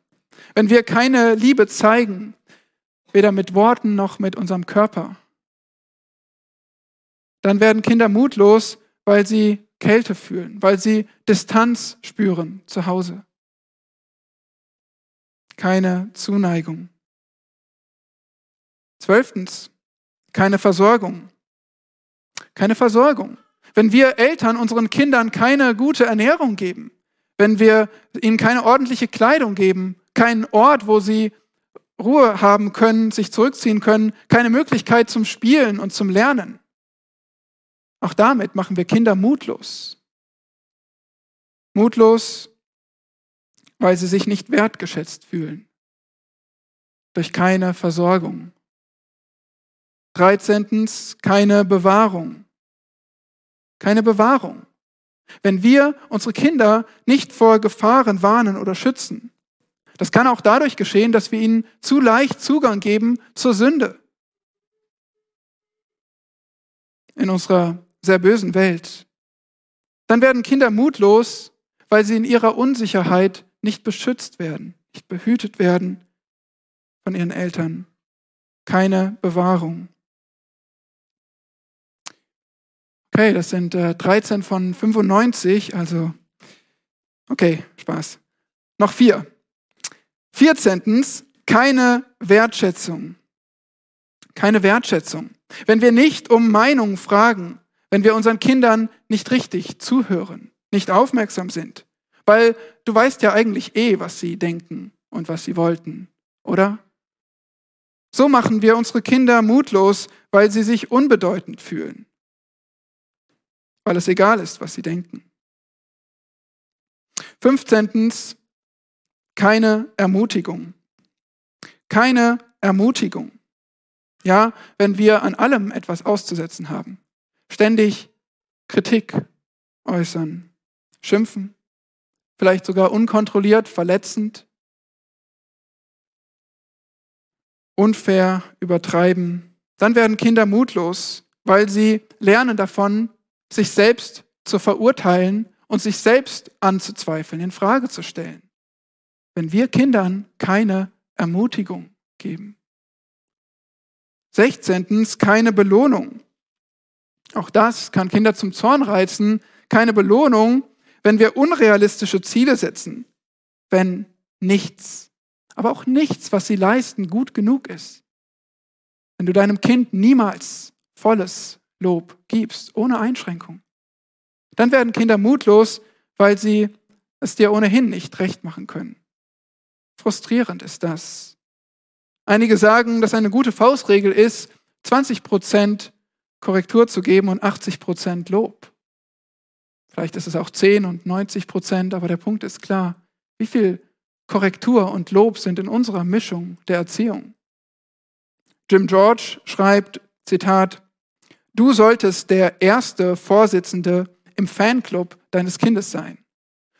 Wenn wir keine Liebe zeigen, weder mit Worten noch mit unserem Körper, dann werden Kinder mutlos, weil sie Kälte fühlen, weil sie Distanz spüren zu Hause. Keine Zuneigung. Zwölftens, keine Versorgung. Keine Versorgung. Wenn wir Eltern unseren Kindern keine gute Ernährung geben, wenn wir ihnen keine ordentliche Kleidung geben, keinen Ort, wo sie Ruhe haben können, sich zurückziehen können, keine Möglichkeit zum Spielen und zum Lernen. Auch damit machen wir Kinder mutlos. Mutlos, weil sie sich nicht wertgeschätzt fühlen. Durch keine Versorgung. Dreizehntens, keine Bewahrung. Keine Bewahrung. Wenn wir unsere Kinder nicht vor Gefahren warnen oder schützen, das kann auch dadurch geschehen, dass wir ihnen zu leicht Zugang geben zur Sünde. In unserer sehr bösen Welt. Dann werden Kinder mutlos, weil sie in ihrer Unsicherheit nicht beschützt werden, nicht behütet werden von ihren Eltern. Keine Bewahrung. Okay, das sind äh, 13 von 95, also okay, Spaß. Noch vier. Vierzehntens, keine Wertschätzung. Keine Wertschätzung. Wenn wir nicht um Meinung fragen, wenn wir unseren Kindern nicht richtig zuhören, nicht aufmerksam sind, weil du weißt ja eigentlich eh, was sie denken und was sie wollten, oder? So machen wir unsere Kinder mutlos, weil sie sich unbedeutend fühlen weil es egal ist, was sie denken. Fünfzehntens, keine Ermutigung. Keine Ermutigung. Ja, wenn wir an allem etwas auszusetzen haben, ständig Kritik äußern, schimpfen, vielleicht sogar unkontrolliert, verletzend, unfair, übertreiben, dann werden Kinder mutlos, weil sie lernen davon, sich selbst zu verurteilen und sich selbst anzuzweifeln, in Frage zu stellen. Wenn wir Kindern keine Ermutigung geben. Sechzehntens, keine Belohnung. Auch das kann Kinder zum Zorn reizen. Keine Belohnung, wenn wir unrealistische Ziele setzen, wenn nichts, aber auch nichts, was sie leisten, gut genug ist. Wenn du deinem Kind niemals volles Lob gibst, ohne Einschränkung. Dann werden Kinder mutlos, weil sie es dir ohnehin nicht recht machen können. frustrierend ist das. Einige sagen, dass eine gute Faustregel ist, 20 Prozent Korrektur zu geben und 80 Prozent Lob. Vielleicht ist es auch 10 und 90 Prozent, aber der Punkt ist klar. Wie viel Korrektur und Lob sind in unserer Mischung der Erziehung? Jim George schreibt, Zitat, Du solltest der erste Vorsitzende im Fanclub deines Kindes sein.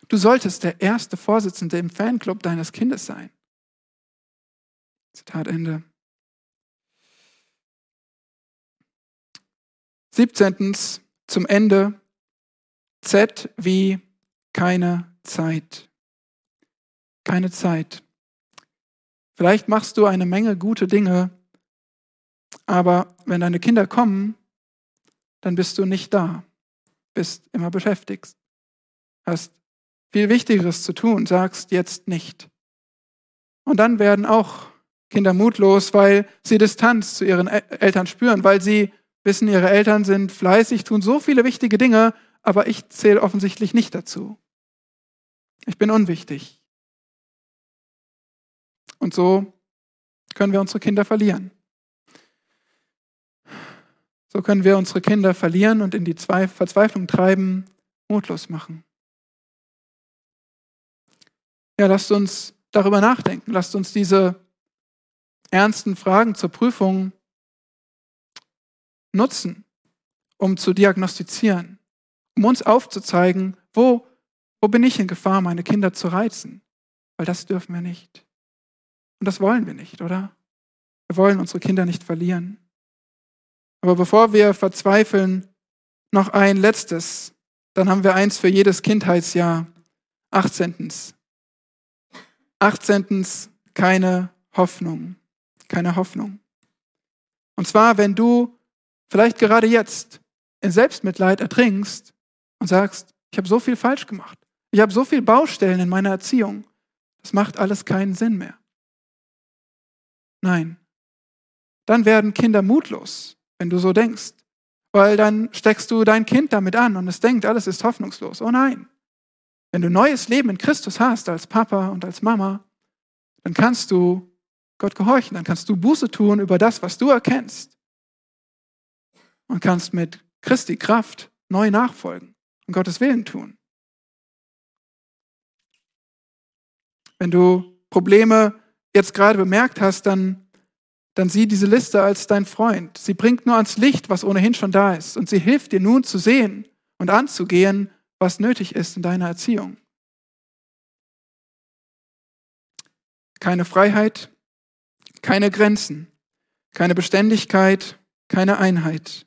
Du solltest der erste Vorsitzende im Fanclub deines Kindes sein. Zitat Ende. 17. zum Ende. Z wie keine Zeit. Keine Zeit. Vielleicht machst du eine Menge gute Dinge, aber wenn deine Kinder kommen, dann bist du nicht da, bist immer beschäftigt, hast viel Wichtigeres zu tun, sagst jetzt nicht. Und dann werden auch Kinder mutlos, weil sie Distanz zu ihren Eltern spüren, weil sie wissen, ihre Eltern sind fleißig, tun so viele wichtige Dinge, aber ich zähle offensichtlich nicht dazu. Ich bin unwichtig. Und so können wir unsere Kinder verlieren. So können wir unsere Kinder verlieren und in die Verzweiflung treiben, mutlos machen. Ja, lasst uns darüber nachdenken. Lasst uns diese ernsten Fragen zur Prüfung nutzen, um zu diagnostizieren, um uns aufzuzeigen, wo, wo bin ich in Gefahr, meine Kinder zu reizen. Weil das dürfen wir nicht. Und das wollen wir nicht, oder? Wir wollen unsere Kinder nicht verlieren. Aber bevor wir verzweifeln, noch ein letztes. Dann haben wir eins für jedes Kindheitsjahr. 18. 18. keine Hoffnung. Keine Hoffnung. Und zwar, wenn du vielleicht gerade jetzt in Selbstmitleid ertrinkst und sagst, ich habe so viel falsch gemacht. Ich habe so viele Baustellen in meiner Erziehung. Das macht alles keinen Sinn mehr. Nein. Dann werden Kinder mutlos, wenn du so denkst. Weil dann steckst du dein Kind damit an und es denkt, alles ist hoffnungslos. Oh nein. Wenn du neues Leben in Christus hast als Papa und als Mama, dann kannst du Gott gehorchen, dann kannst du Buße tun über das, was du erkennst. Und kannst mit Christi Kraft neu nachfolgen und Gottes Willen tun. Wenn du Probleme jetzt gerade bemerkt hast, dann dann sieh diese Liste als dein Freund. Sie bringt nur ans Licht, was ohnehin schon da ist. Und sie hilft dir nun zu sehen und anzugehen, was nötig ist in deiner Erziehung. Keine Freiheit, keine Grenzen, keine Beständigkeit, keine Einheit,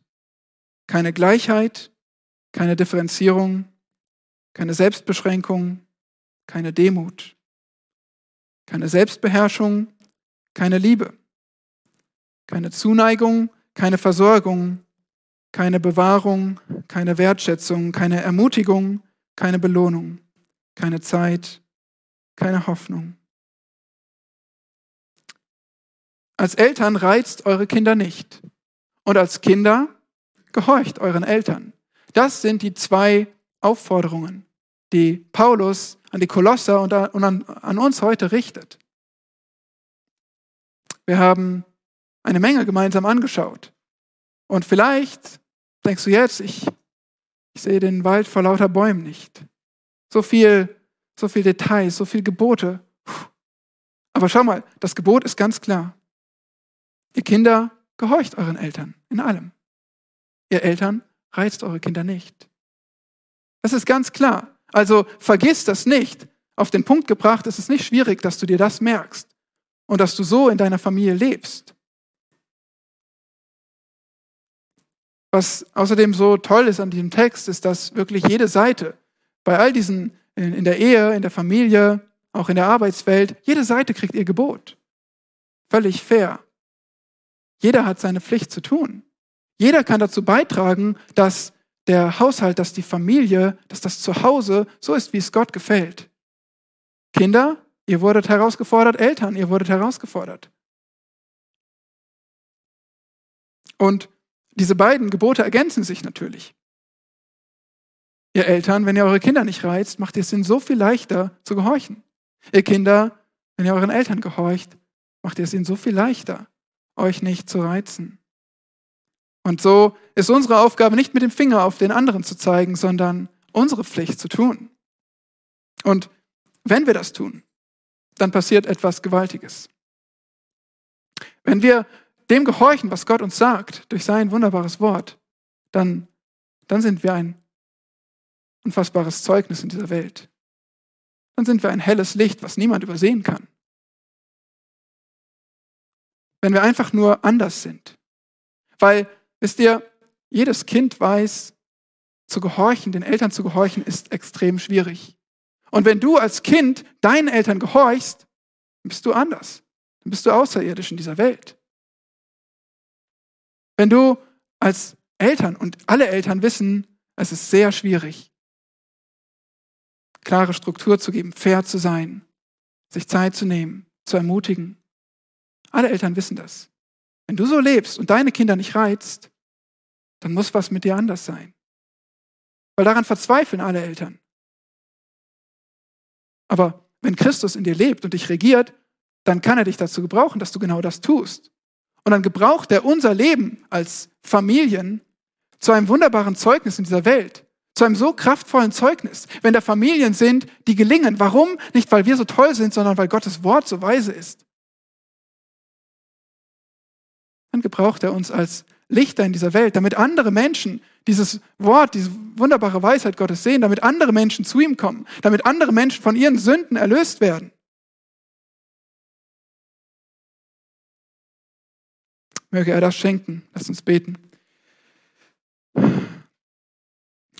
keine Gleichheit, keine Differenzierung, keine Selbstbeschränkung, keine Demut, keine Selbstbeherrschung, keine Liebe keine Zuneigung, keine Versorgung, keine Bewahrung, keine Wertschätzung, keine Ermutigung, keine Belohnung, keine Zeit, keine Hoffnung. Als Eltern reizt eure Kinder nicht. Und als Kinder gehorcht euren Eltern. Das sind die zwei Aufforderungen, die Paulus an die Kolosser und an, uns heute richtet. Wir haben eine Menge gemeinsam angeschaut. Und vielleicht denkst du jetzt, ich, ich sehe den Wald vor lauter Bäumen nicht. So viel, so viel Details, so viel Gebote. Aber schau mal, das Gebot ist ganz klar. Ihr Kinder gehorcht euren Eltern in allem. Ihr Eltern reizt eure Kinder nicht. Das ist ganz klar. Also vergiss das nicht. Auf den Punkt gebracht ist es nicht schwierig, dass du dir das merkst und dass du so in deiner Familie lebst. Was außerdem so toll ist an diesem Text, ist, dass wirklich jede Seite bei all diesen, in der Ehe, in der Familie, auch in der Arbeitswelt, jede Seite kriegt ihr Gebot. Völlig fair. Jeder hat seine Pflicht zu tun. Jeder kann dazu beitragen, dass der Haushalt, dass die Familie, dass das Zuhause so ist, wie es Gott gefällt. Kinder, ihr wurdet herausgefordert, Eltern, ihr wurdet herausgefordert. Und diese beiden Gebote ergänzen sich natürlich. Ihr Eltern, wenn ihr eure Kinder nicht reizt, macht es ihnen so viel leichter zu gehorchen. Ihr Kinder, Wenn ihr euren Eltern gehorcht, macht ihr es ihnen so viel leichter, euch nicht zu reizen. Und so ist unsere Aufgabe nicht mit dem Finger auf den anderen zu zeigen, sondern unsere Pflicht zu tun. Und wenn wir das tun, dann passiert etwas Gewaltiges. Wenn wir dem gehorchen, was Gott uns sagt, durch sein wunderbares Wort, dann, dann sind wir ein unfassbares Zeugnis in dieser Welt. Dann sind wir ein helles Licht, was niemand übersehen kann. Wenn wir einfach nur anders sind. Weil Wisst ihr, jedes Kind weiß, zu gehorchen, den Eltern zu gehorchen, ist extrem schwierig. Und wenn du als Kind deinen Eltern gehorchst, dann bist du anders. Dann bist du außerirdisch in dieser Welt. Wenn du als Eltern und alle Eltern wissen, es ist sehr schwierig, klare Struktur zu geben, fair zu sein, sich Zeit zu nehmen, zu ermutigen. Alle Eltern wissen das. Wenn du so lebst und deine Kinder nicht reizt, dann muss was mit dir anders sein. Weil daran verzweifeln alle Eltern. Aber wenn Christus in dir lebt und dich regiert, dann kann er dich dazu gebrauchen, dass du genau das tust. Und dann gebraucht er unser Leben als Familien zu einem wunderbaren Zeugnis in dieser Welt, zu einem so kraftvollen Zeugnis. Wenn da Familien sind, die gelingen, warum? Nicht, weil wir so toll sind, sondern weil Gottes Wort so weise ist. Dann gebraucht er uns als Lichter in dieser Welt, damit andere Menschen dieses Wort, diese wunderbare Weisheit Gottes sehen, damit andere Menschen zu ihm kommen, damit andere Menschen von ihren Sünden erlöst werden. Möge er das schenken. Lass uns beten.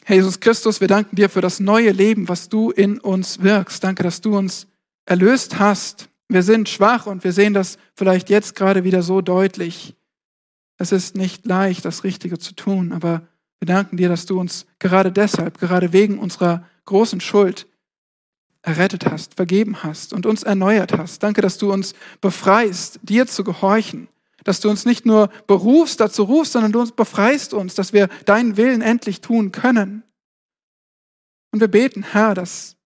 Herr Jesus Christus, wir danken dir für das neue Leben, was du in uns wirkst. Danke, dass du uns erlöst hast. Wir sind schwach und wir sehen das vielleicht jetzt gerade wieder so deutlich. Es ist nicht leicht, das Richtige zu tun, aber wir danken dir, dass du uns gerade deshalb, gerade wegen unserer großen Schuld errettet hast, vergeben hast und uns erneuert hast. Danke, dass du uns befreist, dir zu gehorchen, dass du uns nicht nur berufst, dazu rufst, sondern du uns befreist uns, dass wir deinen Willen endlich tun können. Und wir beten, Herr, dass,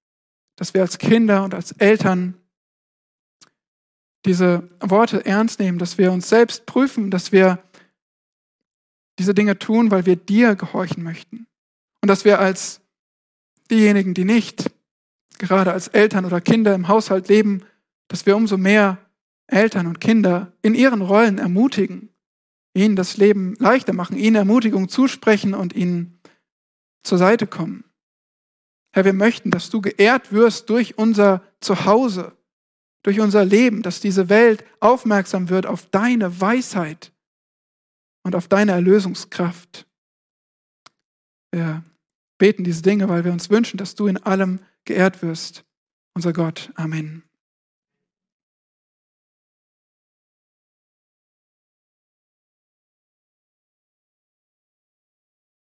dass wir als Kinder und als Eltern diese Worte ernst nehmen, dass wir uns selbst prüfen, dass wir diese Dinge tun, weil wir dir gehorchen möchten. Und dass wir als diejenigen, die nicht gerade als Eltern oder Kinder im Haushalt leben, dass wir umso mehr Eltern und Kinder in ihren Rollen ermutigen, ihnen das Leben leichter machen, ihnen Ermutigung zusprechen und ihnen zur Seite kommen. Herr, wir möchten, dass du geehrt wirst durch unser Zuhause, durch unser Leben, dass diese Welt aufmerksam wird auf deine Weisheit und auf deine Erlösungskraft. Wir beten diese Dinge, weil wir uns wünschen, dass du in allem geehrt wirst. Unser Gott. Amen.